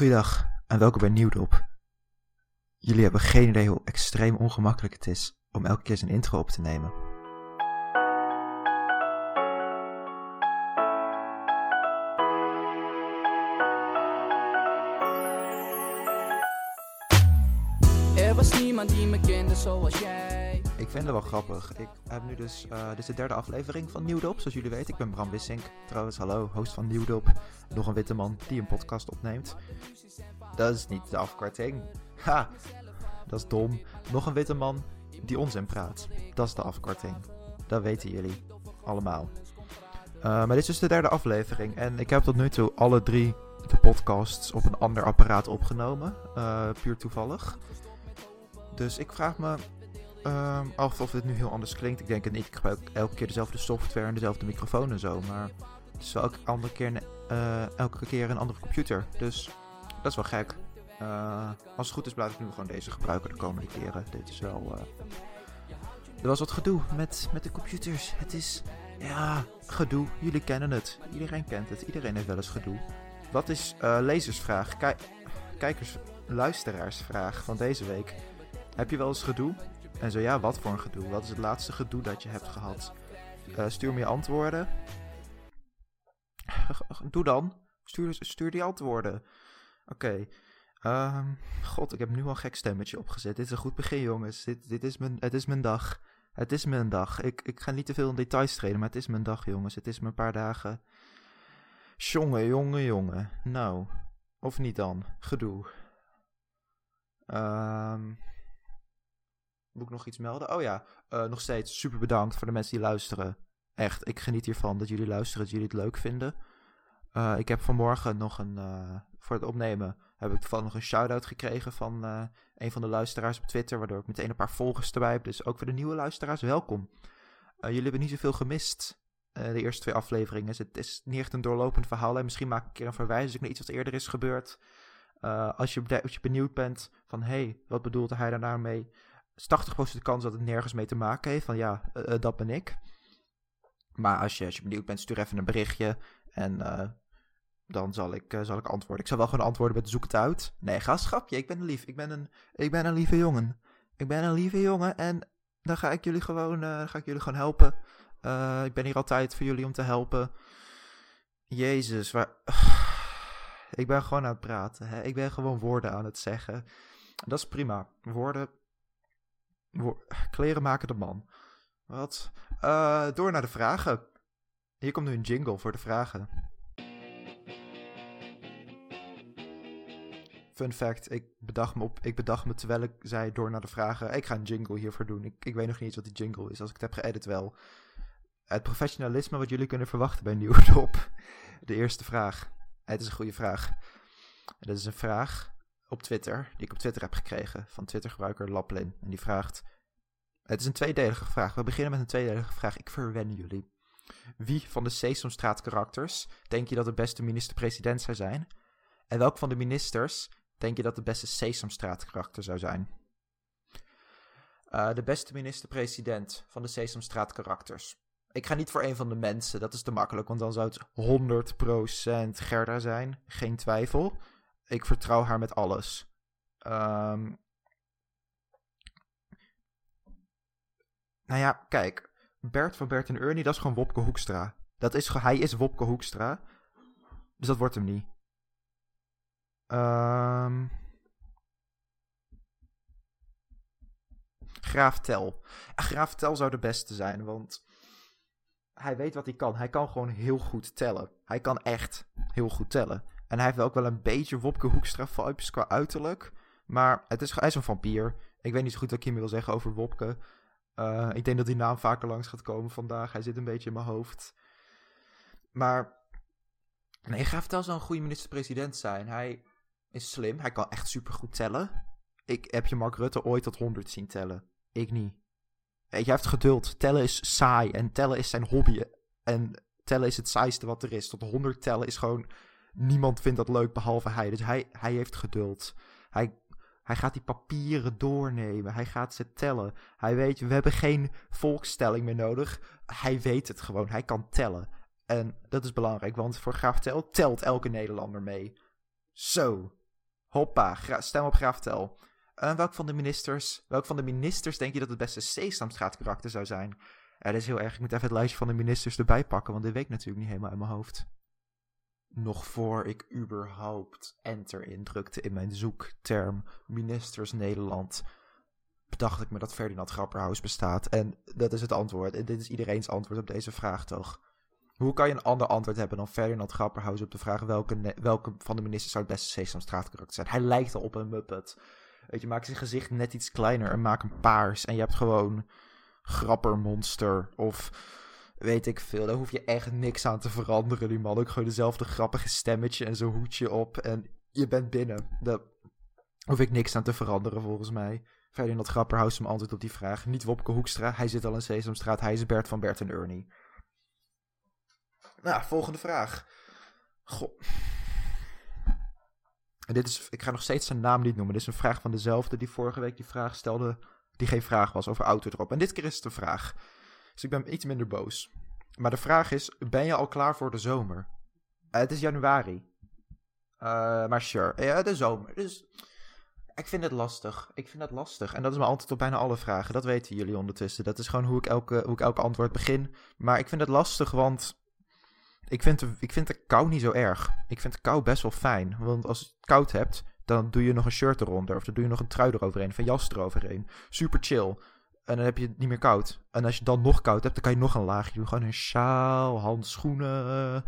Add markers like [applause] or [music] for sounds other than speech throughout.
Goeiedag en welkom bij Nieuwdop. Jullie hebben geen idee hoe extreem ongemakkelijk het is om elke keer zijn intro op te nemen. Er was niemand die me kende zoals jij. Ik vind het wel grappig. Ik heb nu dus, eh, dit is de derde aflevering van Nieuwdop, zoals jullie weten. Ik ben Bram Wissink, trouwens, hallo, host van Nieuwdop. Nog een witte man die een podcast opneemt. Dat is niet de afkorting. Ha, dat is dom. Nog een witte man die onzin praat. Dat is de afkorting. Dat weten jullie allemaal. Uh, maar dit is dus de derde aflevering. En ik heb tot nu toe alle drie de podcasts op een ander apparaat opgenomen. Uh, puur toevallig. Dus ik vraag me af of het nu heel anders klinkt. Ik denk het niet. Ik gebruik elke keer dezelfde software en dezelfde microfoon en zo. Maar het is wel elke, andere keer uh, elke keer een andere computer. Dus dat is wel gek. Uh, als het goed is, blijf ik nu gewoon deze gebruiken de komende keren. Dit is wel. Uh... Er was wat gedoe met, met de computers. Het is. Ja, gedoe. Jullie kennen het. Iedereen kent het. Iedereen heeft wel eens gedoe. Wat is lezersvraag? Ki kijkers, luisteraarsvraag van deze week. Heb je wel eens gedoe? En zo ja, wat voor een gedoe? Wat is het laatste gedoe dat je hebt gehad? stuur me antwoorden. Doe dan. Stuur, stuur die antwoorden. Oké. Um, God, ik heb nu al een gek stemmetje opgezet. Dit is een goed begin, jongens. Dit, dit is mijn, het is mijn dag. Het is mijn dag. Ik, ik ga niet te veel in details treden, maar het is mijn dag, jongens. Het is mijn paar dagen. Jongen, jongen, jongen. Nou, of niet dan? Gedoe. Um, moet ik nog iets melden? Oh ja, uh, nog steeds super bedankt voor de mensen die luisteren. Echt, ik geniet hiervan dat jullie luisteren, dat jullie het leuk vinden. Uh, ik heb vanmorgen nog een, uh, voor het opnemen, heb ik toevallig nog een shout-out gekregen van een van de luisteraars op Twitter, waardoor ik meteen een paar volgers erbij. Dus ook voor de nieuwe luisteraars, welkom. jullie hebben niet zoveel gemist, de eerste twee afleveringen. Het is niet echt een doorlopend verhaal en misschien maak ik een keer een verwijzing naar iets wat eerder is gebeurd. als, je, als je benieuwd bent van, hé, hey, wat bedoelt hij daar nou 80% de kans dat het nergens mee te maken heeft, van ja, dat ben ik. Maar als je, als je benieuwd bent, stuur even een berichtje en uh, dan zal ik, zal ik antwoorden. Ik zal wel gewoon antwoorden met zoek het uit. Nee, schapje, ik ben lief. Ik ben een, ik ben een lieve jongen. Ik ben een lieve jongen en dan ga ik jullie gewoon, ga ik jullie gewoon helpen. ik ben hier altijd voor jullie om te helpen. Jezus, waar... [sighs] ik ben gewoon aan het praten. Hè? Ik ben gewoon woorden aan het zeggen. Dat is prima. Woorden... Kleren maken de man. Wat? door naar de vragen. Hier komt nu een jingle voor de vragen. Fun fact, ik bedacht me, op, ik bedacht me terwijl ik zei door naar de vragen. Ik ga een jingle hiervoor doen. Ik, ik weet nog niet eens wat die jingle is. Als ik het heb geëdit wel. Het professionalisme wat jullie kunnen verwachten bij Nieuwdop. De eerste vraag. Het is een goede vraag. Dat is een vraag op Twitter, die ik op Twitter heb gekregen. Van Twitter-gebruiker Laplin. En die vraagt... Het is een tweedelige vraag. We beginnen met een tweedelige vraag. Ik verwen jullie. Wie van de Sesamstraat karakters denk je dat de beste minister-president zou zijn? En welk van de ministers denk je dat de beste Sesamstraat karakter zou zijn? Uh, de beste minister-president van de Sesamstraat karakters. Ik ga niet voor een van de mensen, dat is te makkelijk, want dan zou het 100% Gerda zijn, geen twijfel. Ik vertrouw haar met alles. Um, nou ja, kijk, Bert van Bert en Ernie, dat is gewoon Wopke Hoekstra. Dat is, hij is Wopke Hoekstra. Dus dat wordt hem niet. Um... Graaf Tel. Graaf Tel zou de beste zijn, want hij weet wat hij kan. Hij kan gewoon heel goed tellen. Hij kan echt heel goed tellen. En hij heeft ook wel een beetje Wopke Hoekstra vibes qua uiterlijk. Maar het is, hij is een vampier. Ik weet niet zo goed wat ik wil zeggen over Wopke. Uh, ik denk dat die naam vaker langs gaat komen vandaag. Hij zit een beetje in mijn hoofd. Maar nee, Graaf Tel zou een goede minister-president zijn. Hij is slim. Hij kan echt supergoed tellen. Ik heb je Mark Rutte ooit tot 100 zien tellen. Ik niet. Hij heeft geduld. Tellen is saai. En tellen is zijn hobby. En tellen is het saaiste wat er is. Tot 100 tellen is gewoon... Niemand vindt dat leuk behalve hij. Dus hij, hij heeft geduld. Hij, hij gaat die papieren doornemen. Hij gaat ze tellen. Hij weet, we hebben geen volkstelling meer nodig. Hij weet het gewoon. Hij kan tellen. En dat is belangrijk, want voor Graaf Tel telt elke Nederlander mee. Zo. Hoppa, stem op Graaftel. Eh welk van de ministers, welk van de ministers denk je dat het beste Sesamstraat karakter zou zijn? Ja, dat is heel erg. Ik moet even het lijstje van de ministers erbij pakken, want dit weet ik natuurlijk niet helemaal in mijn hoofd. Nog voor ik überhaupt enter indrukte in mijn zoekterm ministers Nederland, bedacht ik me dat Ferdinand Grapperhaus bestaat. En dat is het antwoord. En dit is iedereen's antwoord op deze vraag, toch? Hoe kan je een ander antwoord hebben dan Ferdinand Grapperhaus op de vraag welke, welke van de ministers zou het beste Sesamstraat karakter zijn? Hij lijkt al op een Muppet. Weet je, maak zijn gezicht net iets kleiner en maak hem paars. En je hebt gewoon grappermonster of weet ik veel. Daar hoef je echt niks aan te veranderen. Die man ook gewoon dezelfde grappige stemmetje en zo'n hoedje op. En je bent binnen. Daar hoef ik niks aan te veranderen volgens mij. Ferdinand Grapperhaus hem antwoord op die vraag. Niet Wopke Hoekstra. Hij zit al in Sesamstraat. Hij is Bert van Bert en Ernie. Nou, volgende vraag. Goh. En dit is, ik ga nog steeds zijn naam niet noemen. Dit is een vraag van dezelfde die vorige week die vraag stelde. Die geen vraag was over autodrop. En dit keer is het een vraag. Dus ik ben iets minder boos. Maar de vraag is: ben je al klaar voor de zomer? Eh, het is januari. Eh, maar sure. Ja, de zomer. Dus ik vind het lastig. Ik vind het lastig. En dat is mijn antwoord op bijna alle vragen. Dat weten jullie ondertussen. Dat is gewoon hoe ik elke, hoe ik elke antwoord begin. Maar ik vind het lastig, want ik vind, ik vind de kou niet zo erg. Ik vind de kou best wel fijn. Want als je het koud hebt, dan doe je nog een shirt eronder. Of dan doe je nog een trui eroverheen. Of een jas eroverheen. Super chill. En dan heb je het niet meer koud. En als je dan nog koud hebt, dan kan je nog een laagje doen. Gewoon een sjaal, handschoenen,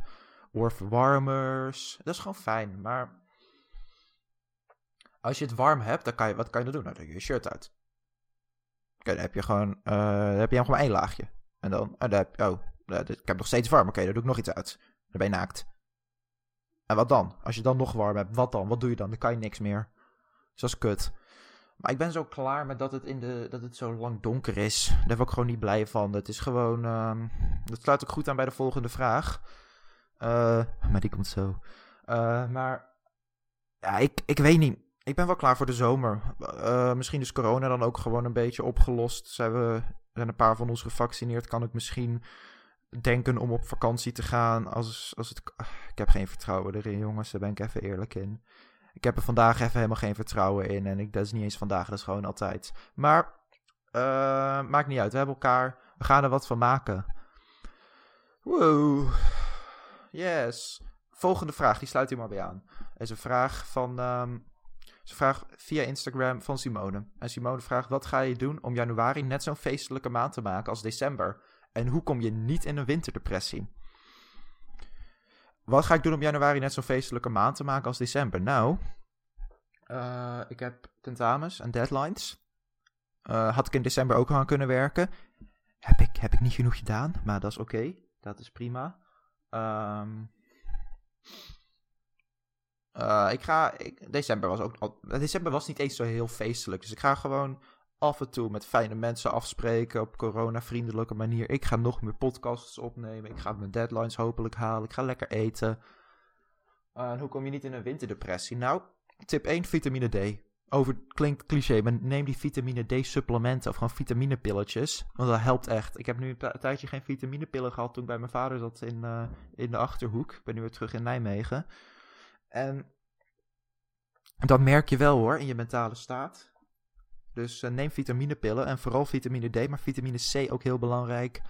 oorverwarmers. Dat is gewoon fijn. Maar als je het warm hebt, dan kan je, wat kan je dan doen? Nou, dan doe je je shirt uit. Oké, dan heb je gewoon, eh, dan heb je gewoon één laagje. En dan, oh, dit- ik heb nog steeds warm. Oké, dan doe ik nog iets uit. Dan ben je naakt. En wat dan? Als je dan nog warm hebt, wat dan? Wat doe je dan? Dan kan je niks meer. Dus dat is kut. Maar ik ben zo klaar met dat het, in de, dat het zo lang donker is. Daar ben ik gewoon niet blij van. Het is gewoon. ehm, dat sluit ook goed aan bij de volgende vraag. Eh, maar die komt zo. Eh, maar. Ja, ik, ik weet niet. Ik ben wel klaar voor de zomer. Eh, misschien is corona dan ook gewoon een beetje opgelost. Zijn we zijn een paar van ons gevaccineerd. Kan ik misschien denken om op vakantie te gaan. Als, als het, ik heb geen vertrouwen erin, jongens. Daar ben ik even eerlijk in. Ik heb er vandaag even helemaal geen vertrouwen in. En ik, dat is niet eens vandaag, dat is gewoon altijd. Maar eh, maakt niet uit. We hebben elkaar. We gaan er wat van maken. Wow. Yes. Volgende vraag, die sluit hier maar bij aan. is een vraag van. ehm, is een vraag via Instagram van Simone. En Simone vraagt: Wat ga je doen om januari net zo'n feestelijke maand te maken als december? En hoe kom je niet in een winterdepressie? Wat ga ik doen om januari net zo'n feestelijke maand te maken als december? Nou, eh, ik heb tentamens en deadlines. Eh, had ik in december ook aan kunnen werken. Heb ik, heb ik niet genoeg gedaan, maar dat is oké. Dat is prima. Ehm, eh, ik ga. Ik, december was ook. al- December was niet eens zo heel feestelijk. Dus ik ga gewoon af en toe met fijne mensen afspreken op corona-vriendelijke manier. Ik ga nog meer podcasts opnemen. Ik ga mijn deadlines hopelijk halen. Ik ga lekker eten. Eh, hoe kom je niet in een winterdepressie? Nou, tip 1, vitamine D. Over, klinkt cliché, maar neem die vitamine D supplementen of gewoon vitaminepilletjes. Want dat helpt echt. Ik heb nu een tijdje geen vitaminepillen gehad toen ik bij mijn vader zat in, eh, in de Achterhoek. Ik ben nu weer terug in Nijmegen. En dat merk je wel hoor, in je mentale staat. Dus eh, neem vitaminepillen en vooral vitamine D, maar vitamine C ook heel belangrijk.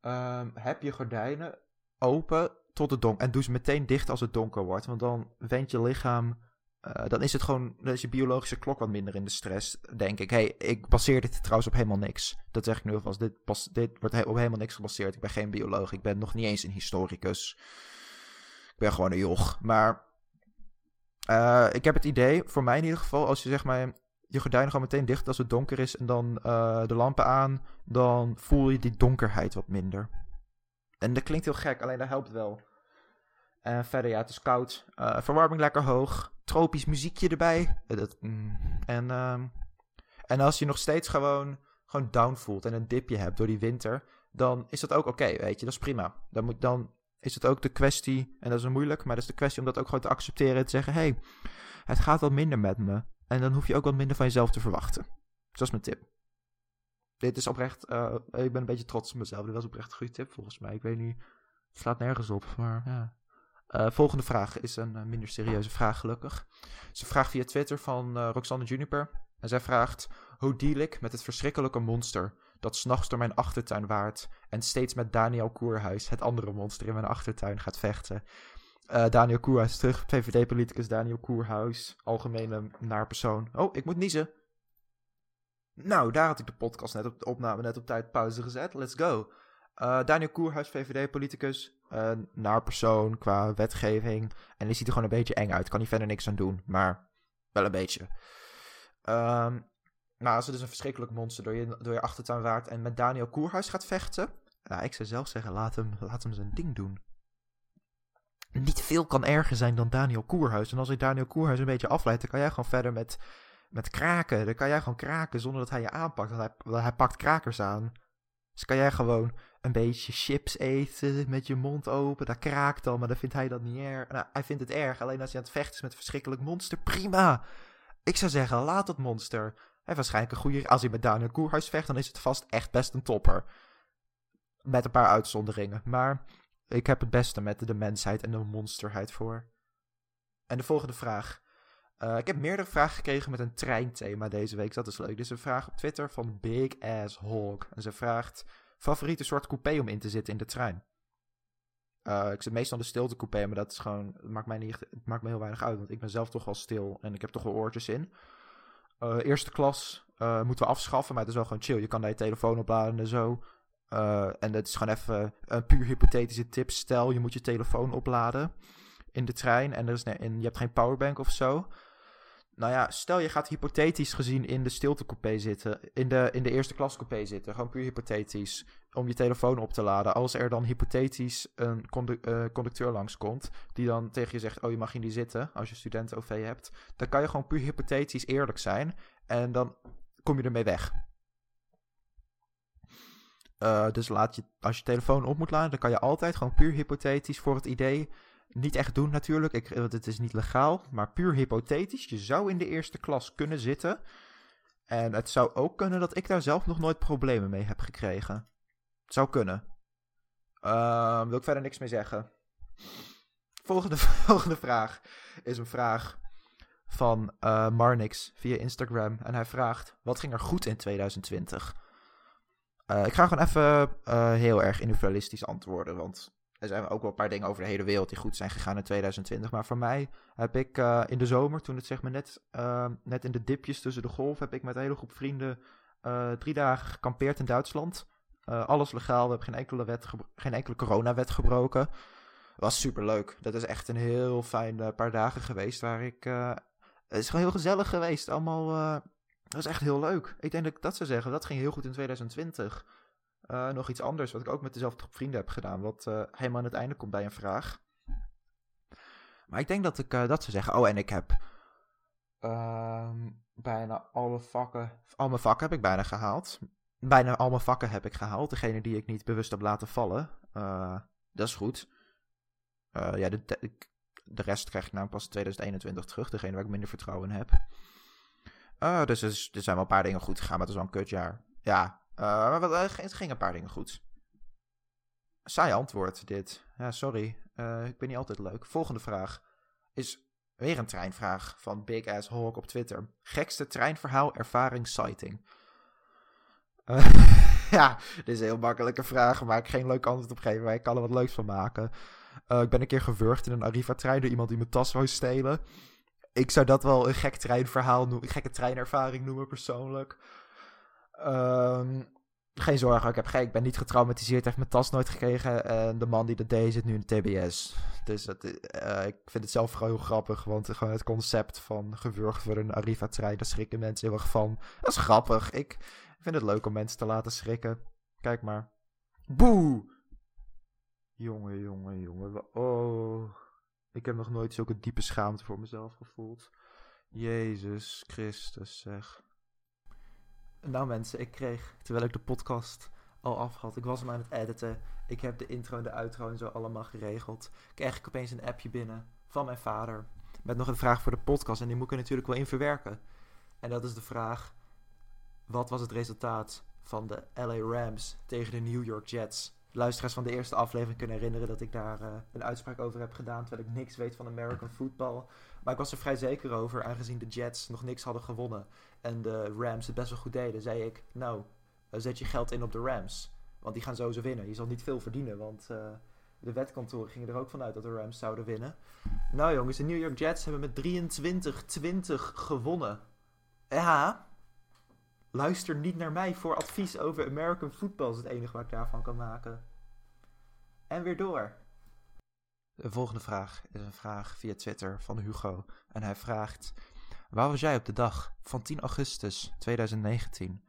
Ehm, heb je gordijnen open tot het donker. En doe ze meteen dicht als het donker wordt. Want dan wendt je lichaam. eh, dan is het gewoon. Dan is je biologische klok wat minder in de stress. Denk ik. hey, ik baseer dit trouwens op helemaal niks. Dat zeg ik nu alvast. Dit, pas, dit wordt op helemaal niks gebaseerd. Ik ben geen bioloog. Ik ben nog niet eens een historicus. Ik ben gewoon een joch. Maar. eh, ik heb het idee, voor mij in ieder geval, als je zeg maar je gordijnen gewoon meteen dicht als het donker is en dan eh, de lampen aan, dan voel je die donkerheid wat minder. En dat klinkt heel gek, alleen dat helpt wel. En verder, ja, het is koud. Eh, verwarming lekker hoog. Tropisch muziekje erbij. Eh, dat, mm. en, ehm, en als je nog steeds gewoon, gewoon down voelt en een dipje hebt door die winter, dan is dat ook oké, weet je. Dat is prima. Dan, moet, dan is het ook de kwestie, en dat is moeilijk, maar dat is de kwestie om dat ook gewoon te accepteren en te zeggen, hey, het gaat wat minder met me. En dan hoef je ook wat minder van jezelf te verwachten. Dus dat is mijn tip. Dit is oprecht, eh, ik ben een beetje trots op mezelf. Dit was oprecht een goede tip volgens mij. Ik weet niet, het slaat nergens op, maar ja. Eh, volgende vraag is een eh, minder serieuze vraag, gelukkig. Ze vraagt via Twitter van Roxanne Juniper. En zij vraagt: Hoe deal ik met het verschrikkelijke monster dat s'nachts door mijn achtertuin waart en steeds met Daniel Koerhuis, het andere monster in mijn achtertuin, gaat vechten? Eh, Daniel Koerhuis terug, VVD-politicus Daniel Koerhuis, algemene naar persoon. Oh, ik moet niezen. Nou, daar had ik de podcast net op de opname net op tijd pauze gezet. Let's go. Eh, Daniel Koerhuis, VVD-politicus, uh, naar persoon qua wetgeving. En die ziet er gewoon een beetje eng uit. Kan hij verder niks aan doen, maar wel een beetje. Ehm nou, als er dus een verschrikkelijk monster door je, door je achtertuin waart en met Daniel Koerhuis gaat vechten. Nou, ik zou zelf zeggen, laat hem, laat hem zijn ding doen. Niet veel kan erger zijn dan Daniel Koerhuis. En als ik Daniel Koerhuis een beetje afleid, dan kan jij gewoon verder met, met kraken. Dan kan jij gewoon kraken zonder dat hij je aanpakt. Want hij, hij pakt krakers aan. Dus kan jij gewoon een beetje chips eten met je mond open. Dat kraakt dan, maar dan vindt hij dat niet erg. Nou, hij vindt het erg. Alleen als hij aan het vechten is met een verschrikkelijk monster, prima. Ik zou zeggen, laat het monster. Hij waarschijnlijk een goede... Als hij met Daniel Koerhuis vecht, dan is het vast echt best een topper. Met een paar uitzonderingen. Maar ik heb het beste met de mensheid en de monsterheid voor. En de volgende vraag. Uh, ik heb meerdere vragen gekregen met een treinthema deze week. Dat is leuk. Dit is een vraag op Twitter van Big Ass Hawk. En ze vraagt: favoriete soort coupé om in te zitten in de trein? Uh, ik zit meestal de stilte coupé, maar dat is gewoon, het maakt mij niet, het maakt me heel weinig uit, want ik ben zelf toch wel stil en ik heb toch wel oortjes in. Uh, eerste klas moeten we afschaffen, maar het is wel gewoon chill. Je kan daar je telefoon opladen en zo. En het is gewoon even een puur hypothetische tip. Stel, je moet je telefoon opladen in de trein en, er is, en je hebt geen powerbank of zo. Nou ja, stel je gaat hypothetisch gezien in de stiltecoupé zitten, in de, in de eerste klas coupé zitten, gewoon puur hypothetisch, om je telefoon op te laden. Als er dan hypothetisch een condu uh, conducteur langskomt, die dan tegen je zegt, oh je mag hier niet zitten, als je studenten-OV hebt, dan kan je gewoon puur hypothetisch eerlijk zijn en dan kom je ermee weg. Uh, dus laat je, als je telefoon op moet laden, dan kan je altijd gewoon puur hypothetisch voor het idee niet echt doen natuurlijk, ik, want het is niet legaal, maar puur hypothetisch. Je zou in de eerste klas kunnen zitten. En het zou ook kunnen dat ik daar zelf nog nooit problemen mee heb gekregen. Het zou kunnen. Uh, wil ik verder niks mee zeggen. Volgende, [laughs] volgende vraag is een vraag van uh, Marnix via Instagram. En hij vraagt, wat ging er goed in 2020? Uh, ik ga gewoon even uh, heel erg individualistisch antwoorden, want er zijn ook wel een paar dingen over de hele wereld die goed zijn gegaan in 2020. Maar voor mij heb ik uh, in de zomer, toen het zeg maar net, uh, net in de dipjes tussen de golf, heb ik met een hele groep vrienden drie dagen gekampeerd in Duitsland. alles legaal, we hebben geen enkele, wet geen enkele coronawet gebroken. Was super leuk. Dat is echt een heel fijn paar dagen geweest waar ik... het is gewoon heel gezellig geweest. Allemaal... dat was echt heel leuk. Ik denk dat ik dat zou zeggen. Dat ging heel goed in 2020. Uh, nog iets anders, wat ik ook met dezelfde groep vrienden heb gedaan, wat uh, helemaal aan het einde komt bij een vraag. Maar ik denk dat ik uh, dat zou zeggen. Oh, en ik heb ehm, bijna alle vakken, al mijn vakken heb ik bijna gehaald. Bijna al mijn vakken heb ik gehaald. Degene die ik niet bewust heb laten vallen. dat is goed. ja, de, de, de, rest krijg ik nou pas 2021 terug. Degene waar ik minder vertrouwen in heb. Dus er, zijn wel een paar dingen goed gegaan, maar het is wel een kutjaar. Ja, uh, maar uh, het ging een paar dingen goed. Saai antwoord, dit. Ja, sorry. Uh, ik ben niet altijd leuk. Volgende vraag is weer een treinvraag van Big Ass Hawk op Twitter. Gekste treinverhaal, ervaring, sighting. [laughs] ja, dit is een heel makkelijke vraag, waar ik geen leuk antwoord op geven. Maar ik kan er wat leuks van maken. ik ben een keer gewurgd in een Arriva-trein door iemand die mijn tas wou stelen. Ik zou dat wel een gek treinverhaal noemen, een gekke treinervaring noemen persoonlijk. Um, geen zorgen, ik, heb geen, ik ben niet getraumatiseerd, heeft mijn tas nooit gekregen. En de man die dat deed zit nu in de TBS. Dus het, uh, ik vind het zelf gewoon heel grappig, want gewoon het concept van gewurgd voor een Arriva-trein, daar schrikken mensen heel erg van. Dat is grappig. Ik vind het leuk om mensen te laten schrikken. Kijk maar. Boe! Jongen, jongen, jongen. Oh. Ik heb nog nooit zulke diepe schaamte voor mezelf gevoeld. Jezus Christus, zeg. Nou mensen, ik kreeg, terwijl ik de podcast al af had, ik was hem aan het editen. Ik heb de intro en de outro en zo allemaal geregeld. Ik kreeg ik opeens een appje binnen van mijn vader. Met nog een vraag voor de podcast en die moet ik er natuurlijk wel in verwerken. En dat is de vraag, wat was het resultaat van de LA Rams tegen de New York Jets luisteraars van de eerste aflevering kunnen herinneren dat ik daar eh, een uitspraak over heb gedaan. Terwijl ik niks weet van American football. Maar ik was er vrij zeker over, aangezien de Jets nog niks hadden gewonnen. En de Rams het best wel goed deden. Zei ik, nou, zet je geld in op de Rams. Want die gaan sowieso winnen. Je zal niet veel verdienen, want uh, de wetkantoren gingen er ook vanuit dat de Rams zouden winnen. Nou jongens, de New York Jets hebben met 23-20 gewonnen. Ja, luister niet naar mij voor advies over American football is het enige wat ik daarvan kan maken. En weer door. De volgende vraag is een vraag via Twitter van Hugo. En hij vraagt: Waar was jij op de dag van 10 augustus 2019?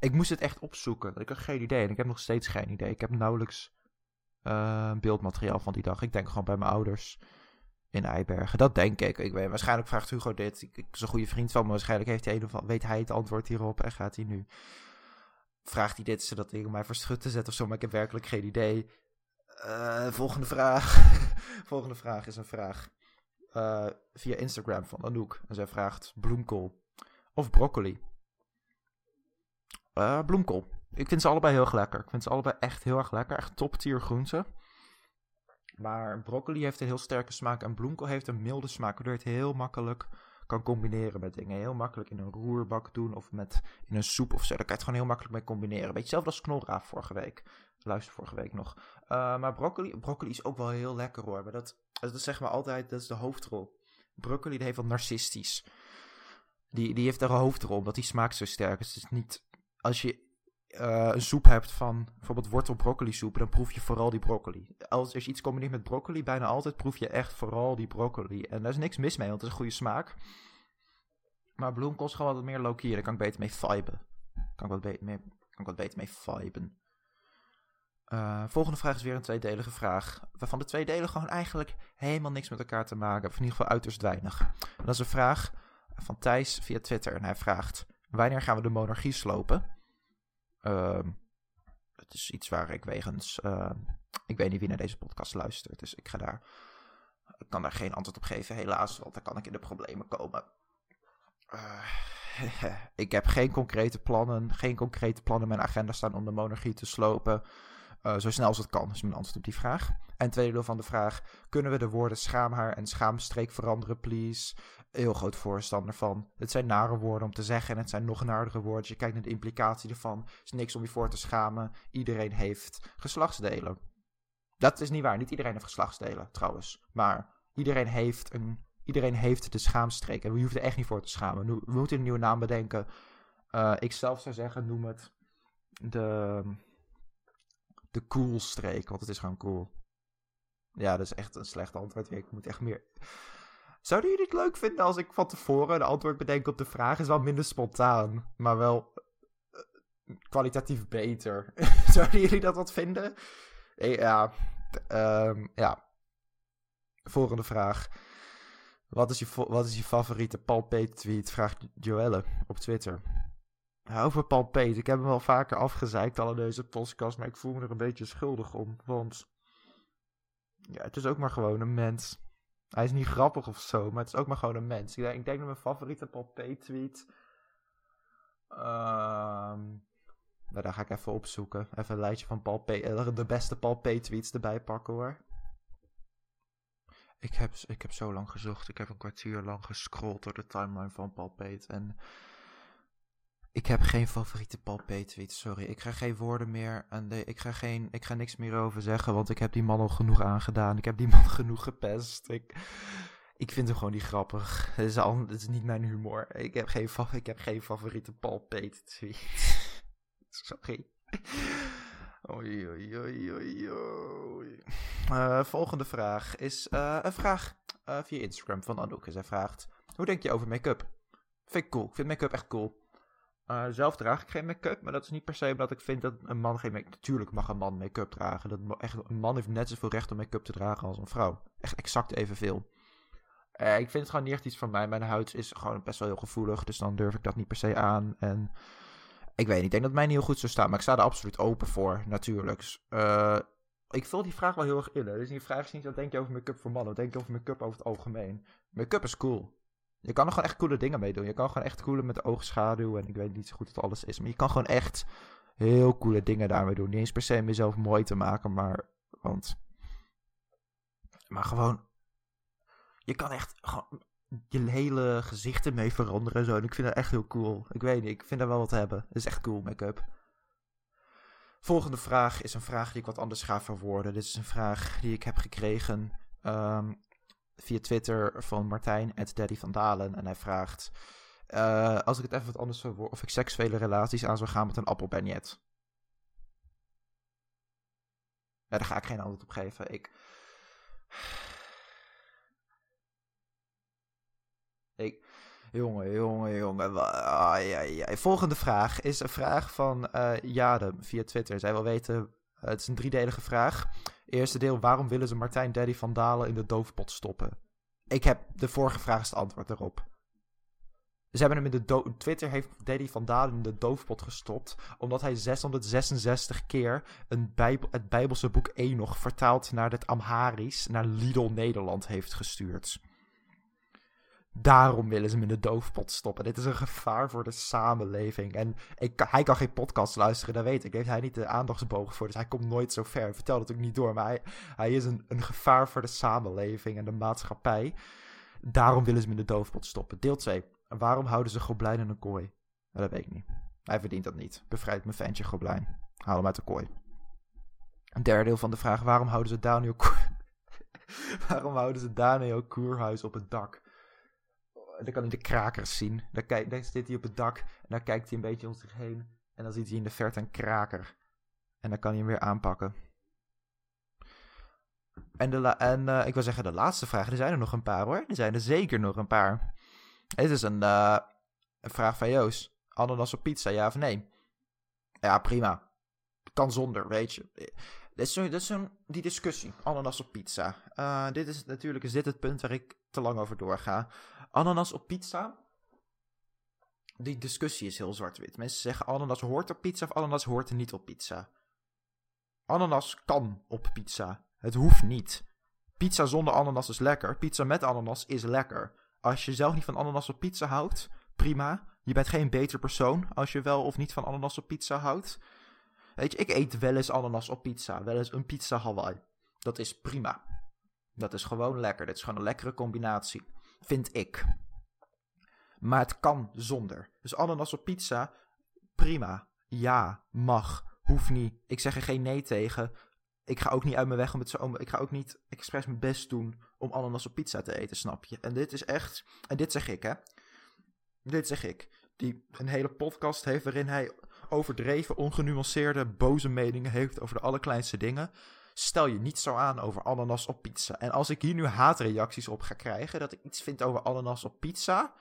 Ik moest het echt opzoeken. Ik had geen idee. En ik heb nog steeds geen idee. Ik heb nauwelijks uh, beeldmateriaal van die dag. Ik denk gewoon bij mijn ouders in Eibergen. Dat denk ik. ik weet, waarschijnlijk vraagt Hugo dit. Ik, ik is een goede vriend van me. Waarschijnlijk heeft hij weet hij het antwoord hierop. En gaat hij nu. Vraagt hij dit zodat hij mij voor te zetten of zo. Maar ik heb werkelijk geen idee. Uh, volgende vraag. [laughs] volgende vraag is een vraag uh, via Instagram van Anouk. En zij vraagt bloemkool of broccoli. Uh, bloemkool. Ik vind ze allebei heel erg lekker. Ik vind ze allebei echt heel erg lekker. Echt top tier groenten. Maar broccoli heeft een heel sterke smaak en bloemkool heeft een milde smaak. Waardoor je het heel makkelijk kan combineren met dingen. Heel makkelijk in een roerbak doen of met, in een soep of zo. Daar kan je het gewoon heel makkelijk mee combineren. Beetje hetzelfde als knorraaf vorige week. Luister vorige week nog. Uh, maar broccoli, broccoli is ook wel heel lekker hoor. Maar dat, dat is zeg maar altijd, dat is de hoofdrol. Broccoli heeft wat narcistisch. Die, die heeft daar een hoofdrol, omdat die smaakt zo sterk. Dus het is niet, als je uh, een soep hebt van bijvoorbeeld wortel broccoli soep, dan proef je vooral die broccoli. Als, als je iets combineert met broccoli, bijna altijd proef je echt vooral die broccoli. En daar is niks mis mee, want het is een goede smaak. Maar bloemkool is gewoon wat meer low-key. Daar kan ik beter mee viben. Kan ik wat, kan ik wat beter mee viben. Uh, volgende vraag is weer een tweedelige vraag. Waarvan de twee delen gewoon eigenlijk helemaal niks met elkaar te maken hebben. In ieder geval uiterst weinig. Dat is een vraag van Thijs via Twitter. En hij vraagt: Wanneer gaan we de monarchie slopen? Uh, het is iets waar ik wegens. Uh, ik weet niet wie naar deze podcast luistert. Dus ik ga daar. Ik kan daar geen antwoord op geven, helaas. Want dan kan ik in de problemen komen. Uh, [laughs] ik heb geen concrete plannen. Geen concrete plannen in mijn agenda staan om de monarchie te slopen. Uh, zo snel als het kan, is mijn antwoord op die vraag. En tweede deel van de vraag: kunnen we de woorden schaamhaar en schaamstreek veranderen, please? Heel groot voorstander van. Het zijn nare woorden om te zeggen en het zijn nog naardere woorden. Je kijkt naar de implicatie ervan. Het is niks om je voor te schamen. Iedereen heeft geslachtsdelen. Dat is niet waar. Niet iedereen heeft geslachtsdelen, trouwens. Maar iedereen heeft, een, iedereen heeft de schaamstreek. En je hoeft er echt niet voor te schamen. We moeten een nieuwe naam bedenken. Uh, ik zelf zou zeggen, noem het de de cool streek, want het is gewoon cool. Ja, dat is echt een slecht antwoord. Ik moet echt meer. Zouden jullie het leuk vinden als ik van tevoren een antwoord bedenk op de vraag? Is wel minder spontaan, maar wel uh, kwalitatief beter. [laughs] Zouden jullie dat wat vinden? Ja, um, ja. Volgende vraag. Wat is je, wat is je favoriete Paul Peet tweet? Vraagt Joelle op Twitter. Over Paul Peet. Ik heb hem wel vaker afgezeikt al in deze podcast, maar ik voel me er een beetje schuldig om. Want ja, het is ook maar gewoon een mens. Hij is niet grappig of zo, maar het is ook maar gewoon een mens. Ik denk, ik dat mijn favoriete Paul Peet tweet... Um, nou, daar ga ik even opzoeken. Even een lijstje van Paul P. Eh, de beste Paul P. tweets erbij pakken hoor. Ik heb, ik heb zo lang gezocht. Ik heb een kwartier lang gescrolld door de timeline van Paul Peet. En ik heb geen favoriete tweet, sorry. Ik ga geen woorden meer aan ik ga, geen, ik ga niks meer over zeggen, want ik heb die man al genoeg aangedaan. Ik heb die [laughs] man genoeg gepest. Ik, ik vind hem gewoon niet grappig. Het is, al, het is niet mijn humor. Ik heb geen, ik heb geen favoriete Paul tweet. [laughs] sorry. Oei, oei, oei, oei. Uh, volgende vraag is uh, een vraag uh, via Instagram van Anouk. Zij vraagt, hoe denk je over make-up? Vind ik cool. Ik vind make-up echt cool. Uh, zelf draag ik geen make-up, maar dat is niet per se omdat ik vind dat een man geen make-up... Natuurlijk mag een man make-up dragen. Dat echt, een man heeft net zoveel recht om make-up te dragen als een vrouw. Echt exact evenveel. Uh, ik vind het gewoon niet echt iets van mij. Mijn huid is gewoon best wel heel gevoelig, dus dan durf ik dat niet per se aan. En ik weet niet, ik denk dat mij niet heel goed zou staan, maar ik sta er absoluut open voor, natuurlijk. Uh, ik vul die vraag wel heel erg in. Dus die vraag is niet, wat denk je over make-up voor mannen? Wat denk je over make-up over het algemeen? Make-up is cool. Je kan er gewoon echt coole dingen mee doen. Je kan gewoon echt coole met oogschaduw. En ik weet niet zo goed wat alles is. Maar je kan gewoon echt heel coole dingen daarmee doen. Niet eens per se om jezelf mooi te maken, maar, want, maar gewoon, je kan echt gewoon je hele gezicht ermee veranderen en zo. En ik vind dat echt heel cool. Ik weet niet, ik vind daar wel wat te hebben. Het is echt cool make-up. Volgende vraag is een vraag die ik wat anders ga verwoorden. Dit is een vraag die ik heb gekregen ehm, via Twitter van Martijn, Daddy van Dalen. En hij vraagt, uh, als ik het even wat anders verwoord, of ik seksuele relaties aan zou gaan met een appelbaignet. Ja, daar ga ik geen antwoord op geven. Ik... Jongen, jongen, jongen. Ai, ai, ai. Volgende vraag is een vraag van uh, Jade via Twitter. Zij wil weten, het is een driedelige vraag. Eerste deel, waarom willen ze Martijn Daddy van Dalen in de doofpot stoppen? Ik heb de vorige vraag antwoord erop. Ze hebben hem in de Twitter heeft Daddy van Dalen in de doofpot gestopt. Omdat hij 666 keer een Bijbel het Bijbelse boek Enoch vertaald naar het Amharisch naar Lidl Nederland heeft gestuurd. Daarom willen ze hem in de doofpot stoppen. Dit is een gevaar voor de samenleving. En ik, hij kan geen podcast luisteren, dat weet ik. Heeft hij niet de aandachtsboog voor, dus hij komt nooit zo ver. Vertel het ook niet door, maar hij, hij is een, een gevaar voor de samenleving en de maatschappij. Daarom willen ze hem in de doofpot stoppen. Deel 2. Waarom houden ze Goblijn in een kooi? dat weet ik niet. Hij verdient dat niet. Bevrijd mijn ventje Goblijn. Haal hem uit de kooi. Een derde deel van de vraag. Waarom houden ze Daniel... [laughs] waarom houden ze Daniel Koerhuis op het dak? Dan kan hij de krakers zien. Dan, kijk, dan zit hij op het dak en dan kijkt hij een beetje om zich heen. En dan ziet hij in de verte een kraker. En dan kan hij hem weer aanpakken. En, de en uh, ik wil zeggen, de laatste vraag. Er zijn er nog een paar hoor. Er zijn er zeker nog een paar. Dit is een, uh, een vraag van Joost. Ananas op pizza, ja of nee? Ja, prima. Kan zonder, weet je. Dit is, zo, dit is zo die discussie. Ananas op pizza. Uh, dit is natuurlijk is het punt waar ik te lang over doorga. Ananas op pizza. Die discussie is heel zwart-wit. Mensen zeggen ananas hoort op pizza of ananas hoort niet op pizza. Ananas kan op pizza. Het hoeft niet. Pizza zonder ananas is lekker. Pizza met ananas is lekker. Als je zelf niet van ananas op pizza houdt, prima. Je bent geen beter persoon als je wel of niet van ananas op pizza houdt. Weet je, ik eet wel eens ananas op pizza. Wel eens een pizza Hawaii. Dat is prima. Dat is gewoon lekker. Dit is gewoon een lekkere combinatie vind ik. Maar het kan zonder. Dus ananas op pizza, prima. Ja, mag. Hoeft niet. Ik zeg er geen nee tegen. Ik ga ook niet uit mijn weg om het zo. Ik ga ook niet expres mijn best doen om ananas op pizza te eten, snap je? En dit is echt. En dit zeg ik, hè? Dit zeg ik. Die een hele podcast heeft waarin hij overdreven, ongenuanceerde, boze meningen heeft over de allerkleinste dingen stel je niet zo aan over ananas op pizza. En als ik hier nu haatreacties op ga krijgen, dat ik iets vind over ananas op pizza.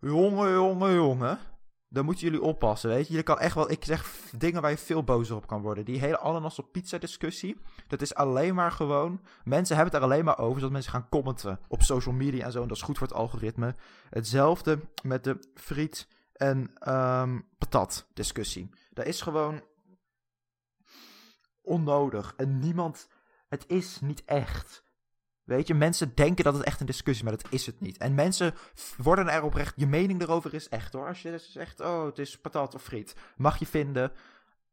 Jongen, jongen, jongen. Dan moeten jullie oppassen, weet je. Je kan echt wel, ik zeg dingen waar je veel bozer op kan worden. Die hele ananas op pizza discussie, dat is alleen maar gewoon... Mensen hebben het er alleen maar over, zodat mensen gaan commenten op social media en zo. En dat is goed voor het algoritme. Hetzelfde met de friet en um, patat discussie. Daar is gewoon onnodig. En niemand. Het is niet echt. Weet je, mensen denken dat het echt een discussie, maar dat is het niet. En mensen worden er oprecht. Je mening erover is echt hoor. Als je dus zegt, oh, het is patat of friet. Mag je vinden.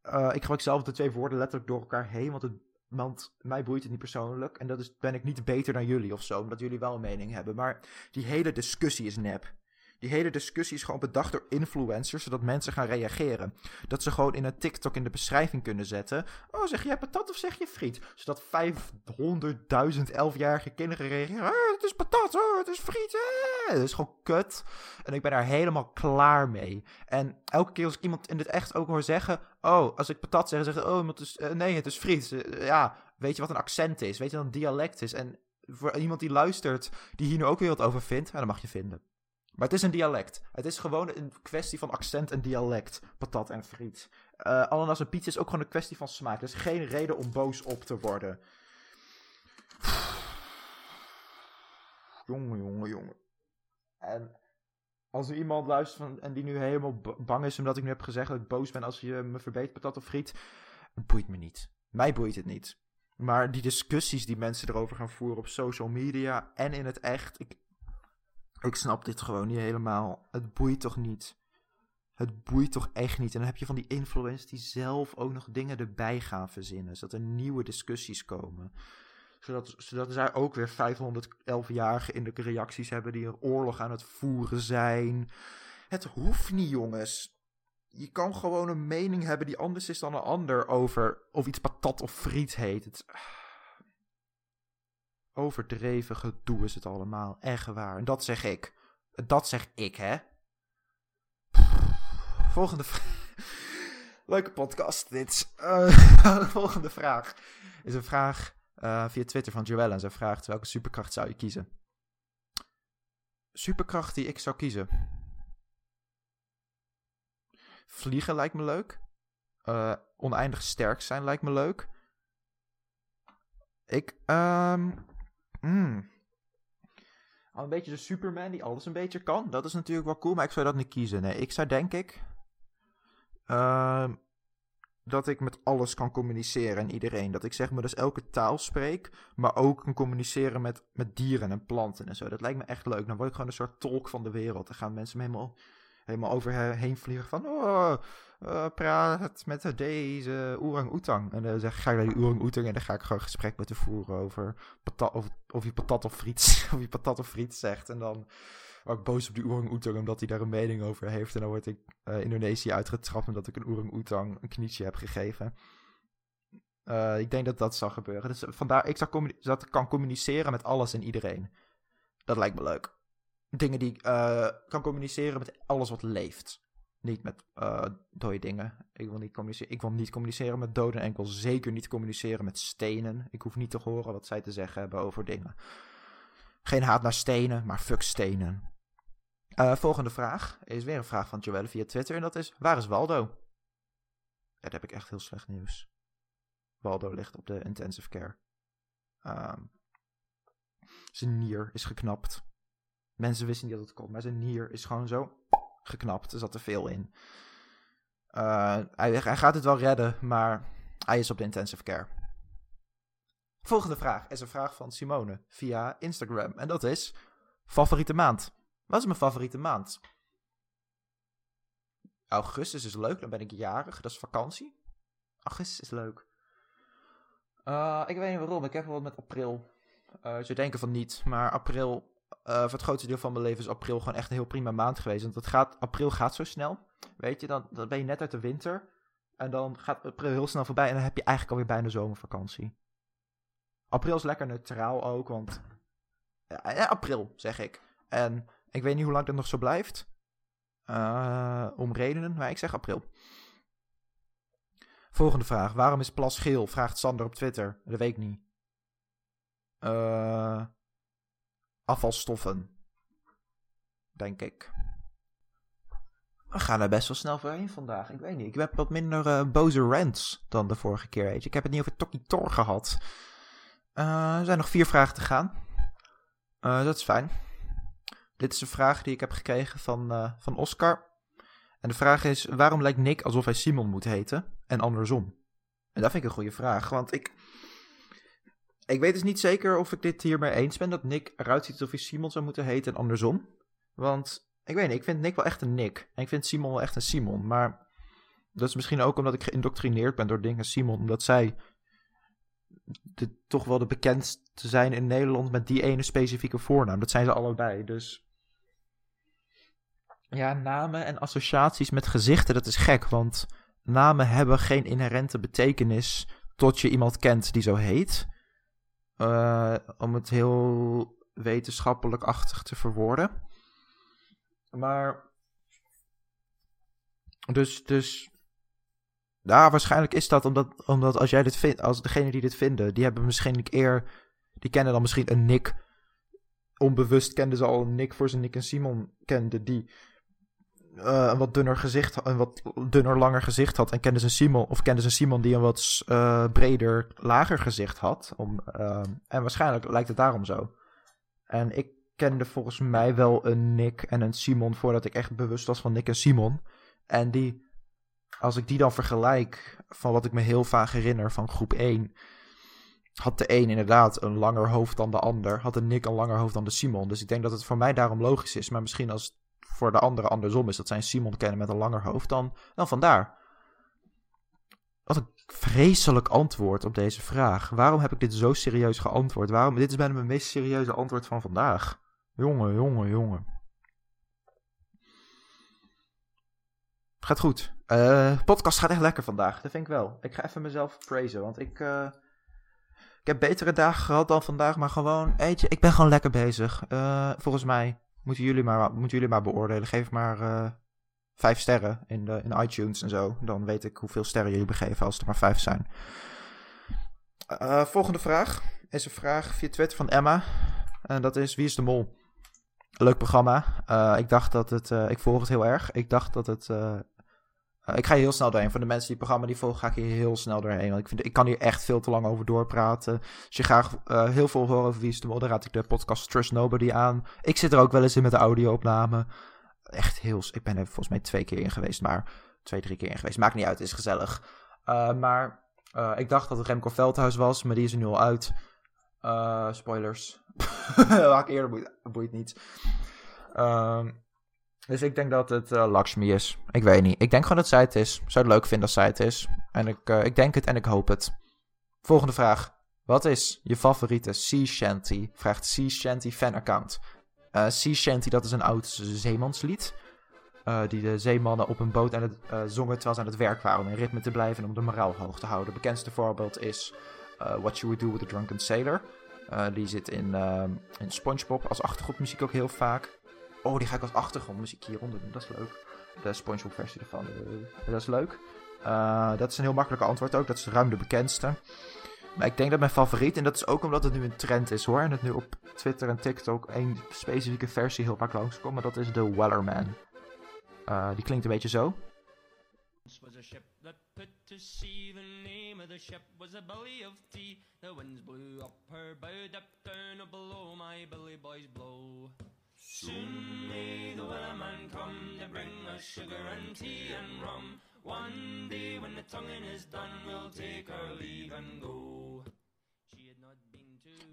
Uh, ik gebruik zelf de twee woorden letterlijk door elkaar heen, want, het, want mij boeit het niet persoonlijk. En dat is, ben ik niet beter dan jullie of zo, omdat jullie wel een mening hebben. Maar die hele discussie is nep. Die hele discussie is gewoon bedacht door influencers, zodat mensen gaan reageren. Dat ze gewoon in een TikTok in de beschrijving kunnen zetten. Oh, zeg jij patat of zeg je friet? Zodat 500.000 elfjarige kinderen reageren. Oh, het is patat, oh, het is friet. Eh. Dat is gewoon kut. En ik ben daar helemaal klaar mee. En elke keer als ik iemand in het echt ook hoor zeggen... Oh, als ik patat zeg, zeg oh, het is, uh, nee, het is friet. Uh, ja, weet je wat een accent is? Weet je wat een dialect is? En voor iemand die luistert, die hier nu ook weer wat over vindt... Dan mag je vinden. Maar het is een dialect. Het is gewoon een kwestie van accent en dialect. Patat en friet. Uh, ananas en pizza is ook gewoon een kwestie van smaak. Er is geen reden om boos op te worden. [sighs] Jongen, jongen, jongen. En als er iemand luistert en die nu helemaal bang is omdat ik nu heb gezegd dat ik boos ben als je me verbetert patat of friet. Boeit me niet. Mij boeit het niet. Maar die discussies die mensen erover gaan voeren op social media en in het echt. Ik, ik snap dit gewoon niet helemaal. Het boeit toch niet? Het boeit toch echt niet. En dan heb je van die influencers die zelf ook nog dingen erbij gaan verzinnen. Zodat er nieuwe discussies komen. Zodat, zodat zij ook weer 511-jarigen in de reacties hebben die een oorlog aan het voeren zijn. Het hoeft niet, jongens. Je kan gewoon een mening hebben die anders is dan een ander over of iets patat of friet heet. Het... Overdreven gedoe is het allemaal. Echt waar. En dat zeg ik. Dat zeg ik, hè? Volgende vraag. [laughs] Leuke podcast, dit. De [laughs] volgende vraag is een vraag uh, via Twitter van Joelle. En zij vraagt: welke superkracht zou je kiezen? Superkracht die ik zou kiezen. Vliegen lijkt me leuk. Uh, oneindig sterk zijn lijkt me leuk. Ik, um, mm, al een beetje de Superman die alles een beetje kan. Dat is natuurlijk wel cool, maar ik zou dat niet kiezen. Nee, ik zou denk ik uh, dat ik met alles kan communiceren en iedereen. Dat ik zeg maar dus elke taal spreek, maar ook kan communiceren met, met dieren en planten en zo. Dat lijkt me echt leuk. Dan word ik gewoon een soort tolk van de wereld. Dan gaan mensen me helemaal, helemaal overheen vliegen van... Oh, uh, praat met deze orang-oetang. En dan zeg, ga ik naar die orang-oetang en dan ga ik gewoon gesprek met te voeren over patat, of, of je patat of friet, [laughs] of je patat of friet zegt. En dan word ik boos op die orang-oetang omdat hij daar een mening over heeft. En dan word ik uh, Indonesië uitgetrapt omdat ik een orang-oetang een knietje heb gegeven. Uh, ik denk dat dat zal gebeuren. Dus vandaar, ik zou dat kan communiceren met alles en iedereen. Dat lijkt me leuk. Dingen die ik uh, kan communiceren met alles wat leeft. Niet met uh, dode dingen. Ik wil niet, communiceren. ik wil niet communiceren met doden. En ik wil zeker niet communiceren met stenen. Ik hoef niet te horen wat zij te zeggen hebben over dingen. Geen haat naar stenen, maar fuck stenen. Uh, volgende vraag is weer een vraag van Joelle via Twitter. En dat is: Waar is Waldo? Ja, heb ik echt heel slecht nieuws. Waldo ligt op de intensive care. Um, zijn nier is geknapt. Mensen wisten niet dat het kon, maar zijn nier is gewoon zo geknapt. Er zat te veel in. Uh, hij, hij, gaat het wel redden, maar hij is op de intensive care. Volgende vraag is een vraag van Simone via Instagram. En dat is: favoriete maand? Wat is mijn favoriete maand? Augustus is leuk, dan ben ik jarig. Dat is vakantie. Augustus is leuk. Uh, ik weet niet waarom. Ik heb wel wat met april. Uh, ze denken van niet, maar april uh, voor het grootste deel van mijn leven is april gewoon echt een heel prima maand geweest. Want het gaat, april gaat zo snel. Weet je, dan, dan ben je net uit de winter. En dan gaat april heel snel voorbij. En dan heb je eigenlijk alweer bijna zomervakantie. April is lekker neutraal ook, want... Ja, april, zeg ik. En ik weet niet hoe lang dat nog zo blijft. Om redenen, maar ik zeg april. Volgende vraag. Waarom is plas geel? Vraagt Sander op Twitter. Dat weet ik niet. Uh, afvalstoffen. Denk ik. We gaan er best wel snel voorheen vandaag. Ik weet niet. Ik heb wat minder uh, boze rants dan de vorige keer. Weet. Ik heb het niet over Toki Tor gehad. Uh, er zijn nog vier vragen te gaan. Uh, dat is fijn. Dit is een vraag die ik heb gekregen van, van Oscar. En de vraag is: waarom lijkt Nick alsof hij Simon moet heten en andersom? En dat vind ik een goede vraag, want ik, ik weet dus niet zeker of ik dit hiermee eens ben dat Nick eruit ziet alsof hij Simon zou moeten heten en andersom. Want ik weet niet, ik vind Nick wel echt een Nick. En ik vind Simon wel echt een Simon. Maar dat is misschien ook omdat ik geïndoctrineerd ben door dingen Simon. Omdat zij toch wel de bekendste zijn in Nederland met die ene specifieke voornaam. Dat zijn ze allebei. Dus ja, namen en associaties met gezichten, dat is gek. Want namen hebben geen inherente betekenis tot je iemand kent die zo heet. Uh, om het heel wetenschappelijk-achtig te verwoorden. Maar. Dus, dus. Ja, waarschijnlijk is dat omdat, omdat als jij dit vindt, als degene die dit vinden, die hebben misschien eer. Die kennen dan misschien een Nick. Onbewust kenden ze al een Nick voor zijn Nick en Simon kende, die uh, een wat dunner gezicht, een wat dunner, langer gezicht had. En kende ze Simon, of kende ze Simon die een wat uh, breder, lager gezicht had. Om, uh, en waarschijnlijk lijkt het daarom zo. En ik kende volgens mij wel een Nick en een Simon voordat ik echt bewust was van Nick en Simon. En die, als ik die dan vergelijk van wat ik me heel vaak herinner van groep 1, had de een inderdaad een langer hoofd dan de ander. Had de Nick een langer hoofd dan de Simon. Dus ik denk dat het voor mij daarom logisch is. Maar misschien als voor de andere andersom is, dat zij Simon kennen met een langer hoofd, dan, dan vandaar. Wat een vreselijk antwoord op deze vraag. Waarom heb ik dit zo serieus geantwoord? Waarom? Dit is bijna mijn meest serieuze antwoord van vandaag. Jongen, jongen, jongen. Gaat goed. Uh, podcast gaat echt lekker vandaag. Dat vind ik wel. Ik ga even mezelf praisen, want ik... Uh, ik heb betere dagen gehad dan vandaag, maar gewoon, weet je, ik ben gewoon lekker bezig. Uh, volgens mij moeten jullie, maar, moeten jullie maar beoordelen. Geef maar uh, vijf sterren in, de, in iTunes en zo. Dan weet ik hoeveel sterren jullie begeven als er maar vijf zijn. Uh, volgende vraag is een vraag via Twitter van Emma. En dat is, wie is de mol? Leuk programma. ik dacht dat het, ik volg het heel erg. Ik dacht dat het uh, ik ga heel snel doorheen. Voor de mensen die het programma niet volgen, ga ik hier heel snel doorheen. Want ik, vind, ik kan hier echt veel te lang over doorpraten. Als je graag uh, heel veel horen over wie is de raad ik de podcast Trust Nobody aan. Ik zit er ook wel eens in met de audio-opname. Echt heel... Ik ben er volgens mij twee keer in geweest, maar... Twee, drie keer in geweest. Maakt niet uit, is gezellig. Uh, maar ik dacht dat het Remco Veldhuis was, maar die is er nu al uit. spoilers. [laughs] Laat ik eerder, boeit, niet. Ehm, dus ik denk dat het uh, Lakshmi is. Ik weet niet. Ik denk gewoon dat zij het is. Zou het leuk vinden als zij het is. En ik, uh, ik denk het en ik hoop het. Volgende vraag. Wat is je favoriete Sea Shanty? Vraagt Sea Shanty fanaccount. Uh, sea Shanty, dat is een oud zeemanslied. Die de zeemannen op een boot aan het, zongen terwijl ze aan het werk waren om in ritme te blijven en om de moraal hoog te houden. Het bekendste voorbeeld is What You Would Do With a Drunken Sailor. die zit in, in SpongeBob als achtergrondmuziek ook heel vaak. Oh, die ga ik als achtergrondmuziek hieronder doen. Dat is leuk. De SpongeBob versie ervan. Dat is leuk. Uh, dat is een heel makkelijke antwoord ook. Dat is ruim de bekendste. Maar ik denk dat mijn favoriet, en dat is ook omdat het nu een trend is hoor. En het nu op Twitter en TikTok één specifieke versie heel vaak langskomt. Maar dat is de Wellerman. Uh, die klinkt een beetje zo. was put to sea. My belly boys blow. Soon may the wellerman come to bring us sugar and tea and rum. One day when the tonguing is done, we'll take our leave and go.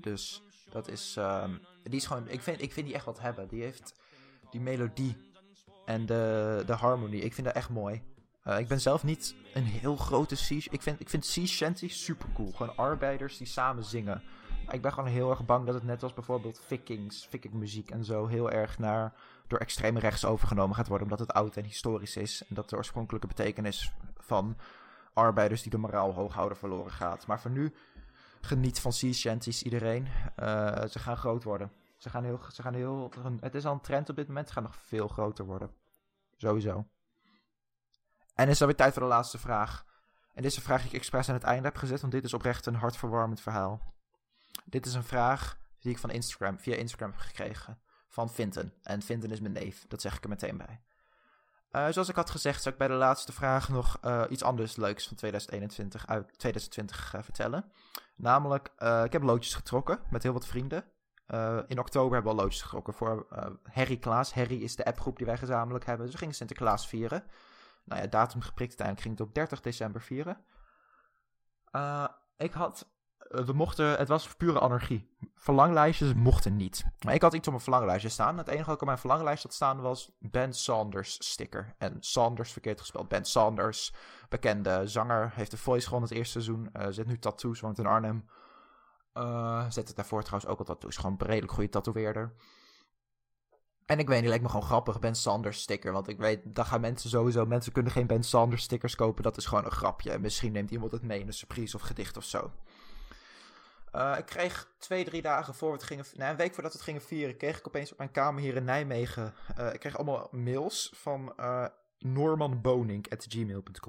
Dus dat is, uh, die is gewoon, ik vind, ik vind die echt wat hebben. Die heeft die melodie en de, de harmonie. Ik vind dat echt mooi. Uh, ik ben zelf niet een heel grote sea. Ik vind, ik vind sea shanty super cool. Gewoon arbeiders die samen zingen ik ben gewoon heel erg bang dat het net als bijvoorbeeld Vikings, Vikingmuziek en zo heel erg naar, door extreem rechts overgenomen gaat worden. Omdat het oud en historisch is. En dat de oorspronkelijke betekenis van arbeiders die de moraal hoog houden verloren gaat. Maar voor nu geniet van sea shanties iedereen. Uh, ze gaan groot worden. Ze gaan heel, ze gaan heel, het is al een trend op dit moment. Ze gaan nog veel groter worden. Sowieso. En is dan weer tijd voor de laatste vraag. En dit is een vraag die ik expres aan het einde heb gezet, want dit is oprecht een hartverwarmend verhaal. Dit is een vraag die ik van Instagram, via Instagram heb gekregen. Van Vinten. En Vinten is mijn neef. Dat zeg ik er meteen bij. Uh, zoals ik had gezegd, zou ik bij de laatste vraag nog uh, iets anders leuks van 2021 uit 2020 uh, vertellen. Namelijk, eh, ik heb loodjes getrokken met heel wat vrienden. in oktober hebben we al loodjes getrokken voor Harry Klaas. Harry is de appgroep die wij gezamenlijk hebben. Dus we gingen Sinterklaas vieren. Nou ja, datum geprikt. Uiteindelijk ging het op 30 december vieren. ik had eh, we mochten, het was pure anarchie. Verlanglijstjes mochten niet. Maar ik had iets op mijn verlanglijstje staan. Het enige wat op mijn verlanglijst had staan was Ben Sanders sticker. En Sanders verkeerd gespeld. Ben Sanders, bekende zanger, heeft de Voice gewonnen het eerste seizoen. Uh, zet nu tattoos, woont in Arnhem. Uh, zet het daarvoor trouwens ook al tattoos. Gewoon een redelijk goede tatoeëerder. En ik weet niet, lijkt me gewoon grappig, Ben Sanders sticker. Want ik weet, dan gaan mensen sowieso... Mensen kunnen geen Ben Sanders stickers kopen. Dat is gewoon een grapje. En misschien neemt iemand het mee in een surprise of gedicht of zo. Uh, ik kreeg twee, drie dagen voor het gingen... Nou, een week voordat het gingen vieren... kreeg ik opeens op mijn kamer hier in Nijmegen... Uh, ik kreeg allemaal mails van uh, Norman Bonink.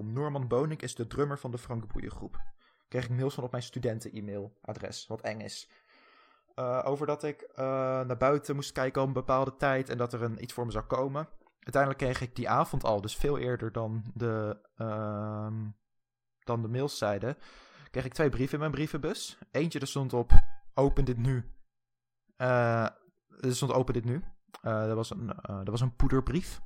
Norman Bonink is de drummer van de Frank Boeien groep. Kreeg ik mails van op mijn studenten-e-mailadres, wat eng is. over dat ik naar buiten moest kijken op een bepaalde tijd... en dat er een, iets voor me zou komen. Uiteindelijk kreeg ik die avond al, dus veel eerder dan de, ehm, dan de mails zeiden kreeg ik twee brieven in mijn brievenbus. Eentje, er stond op, open dit nu. Uh, er stond open dit nu. Uh, dat, was een, uh, dat was een poederbrief.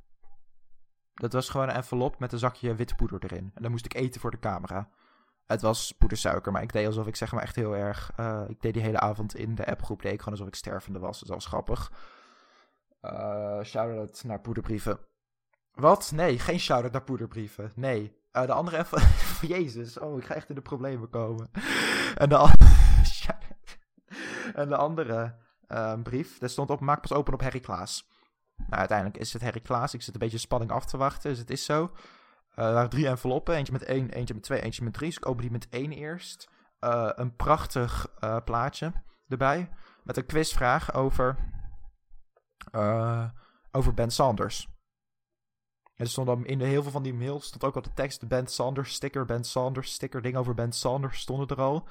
Dat was gewoon een envelop met een zakje witte poeder erin. En dan moest ik eten voor de camera. Het was poedersuiker, maar ik deed alsof ik zeg maar echt heel erg... ik deed die hele avond in de appgroep, deed ik gewoon alsof ik stervende was. Dat was grappig. Shout-out naar poederbrieven. Wat? Nee, geen shout-out naar poederbrieven. Nee. Uh, de andere even... [laughs] Jezus, oh, ik ga echt in de problemen komen. en, de [laughs] en de andere uh, brief, daar stond op... Maak pas open op Harry Klaas. Nou, uiteindelijk is het Harry Klaas. Ik zit een beetje spanning af te wachten, dus het is zo. Uh, er waren drie enveloppen. Eentje met één, eentje met twee, eentje met drie. Dus ik open die met één eerst. Uh, een prachtig plaatje erbij. Met een quizvraag over, over Ben Sanders. Er stond dan in heel veel van die mails stond ook al de tekst Ben Sanders sticker, Ben Sanders sticker, ding over Ben Sanders stonden er al.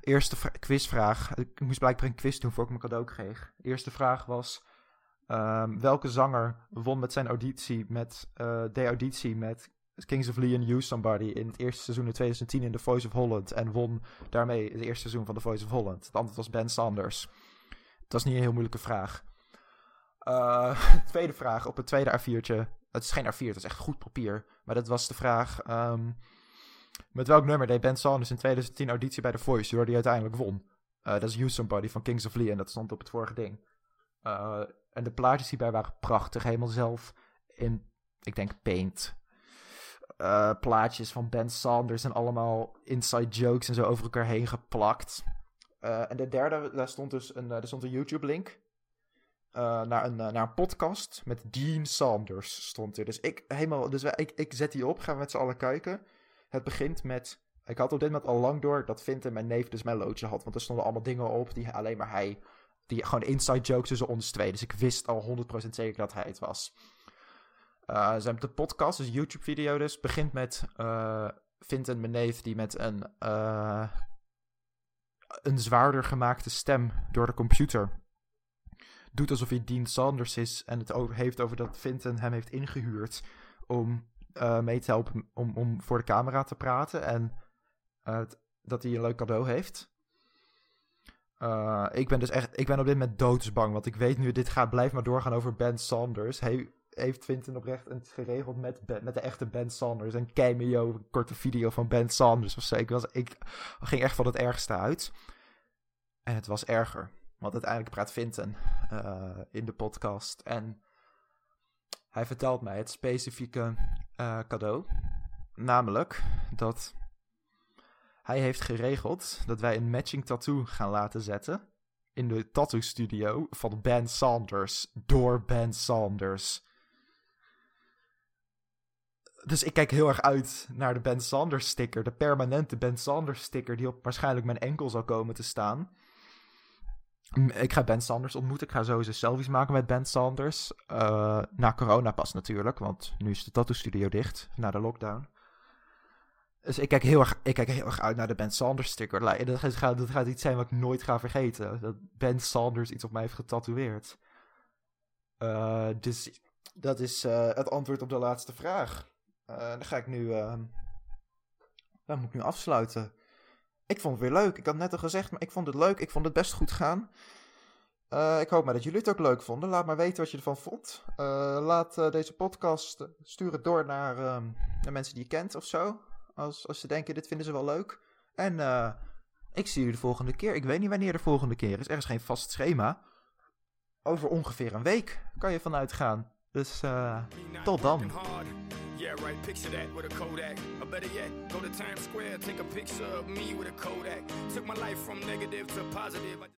Eerste quizvraag. Ik moest blijkbaar een quiz doen voor ik mijn cadeau kreeg. Eerste vraag was: um, welke zanger won met zijn auditie met uh, de auditie met Kings of Leon Use Somebody in het eerste seizoen in 2010 in The Voice of Holland en won daarmee het eerste seizoen van The Voice of Holland? Het antwoord was Ben Sanders. Dat is niet een heel moeilijke vraag. Uh, [laughs] tweede vraag op het tweede A4'tje het is geen A4, het is echt goed papier. Maar dat was de vraag. Um, met welk nummer deed Ben Sanders in 2010 auditie bij The Voice, waardoor hij uiteindelijk won? Uh, dat is You Somebody van Kings of Leon, dat stond op het vorige ding. Uh, en de plaatjes hierbij waren prachtig, helemaal zelf in, ik denk, paint. Uh, plaatjes van Ben Sanders en allemaal inside jokes en zo over elkaar heen geplakt. en de derde, daar stond dus een, daar stond een YouTube-link. Uh, naar, een, uh, naar een podcast met Dean Sanders stond er. Dus ik, helemaal, dus wij, ik, ik zet die op, gaan we met z'n allen kijken. Het begint met. Ik had op dit moment al lang door dat Vindt mijn neef dus mijn loodje had. Want er stonden allemaal dingen op die alleen maar hij. Die gewoon inside jokes tussen ons twee. Dus ik wist al 100% zeker dat hij het was. Uh, zijn de podcast, dus YouTube-video dus, begint met uh, Vint en mijn neef die met een, een zwaarder gemaakte stem door de computer doet alsof hij Dean Sanders is en het heeft over dat Vinton hem heeft ingehuurd om uh, mee te helpen om, om voor de camera te praten en uh, dat hij een leuk cadeau heeft. Uh, ik ben dus echt, ik ben op dit moment doodsbang, want ik weet nu, dit gaat, blijft maar doorgaan over Ben Sanders. Hij heeft Vinton oprecht het geregeld met, met de echte Ben Sanders. Een cameo, een korte video van Ben Sanders of zo. Was, ik ging echt van het ergste uit. En het was erger. Want uiteindelijk praat Vinton uh, in de podcast. En hij vertelt mij het specifieke uh, cadeau. Namelijk dat hij heeft geregeld dat wij een matching tattoo gaan laten zetten. In de tattoo studio van Ben Sanders. Door Ben Sanders. Dus ik kijk heel erg uit naar de Ben Sanders sticker. De permanente Ben Sanders sticker die op waarschijnlijk mijn enkel zal komen te staan. Ik ga Ben Sanders ontmoeten. Ik ga sowieso selfies maken met Ben Sanders. Uh, na corona pas natuurlijk, want nu is de tattoo studio dicht, na de lockdown. Dus ik kijk heel erg, ik kijk heel erg uit naar de Ben Sanders sticker. Dat gaat, gaat iets zijn wat ik nooit ga vergeten. Dat Ben Sanders iets op mij heeft getatoeëerd. Uh, dus dat is uh, het antwoord op de laatste vraag. dan ga ik nu... dan moet ik nu afsluiten. Ik vond het weer leuk. Ik had net al gezegd, maar ik vond het leuk. Ik vond het best goed gaan. Uh, ik hoop maar dat jullie het ook leuk vonden. Laat maar weten wat je ervan vond. Uh, laat uh, deze podcast, stuur het door naar, naar, mensen die je kent of zo. Als, als ze denken, dit vinden ze wel leuk. En ik zie jullie de volgende keer. Ik weet niet wanneer de volgende keer is. Er is geen vast schema. Over ongeveer een week kan je vanuit gaan. Dus tot dan. Yeah, right, picture that with a Kodak. Or better yet, go to Times Square, take a picture of me with a Kodak. Took my life from negative to positive.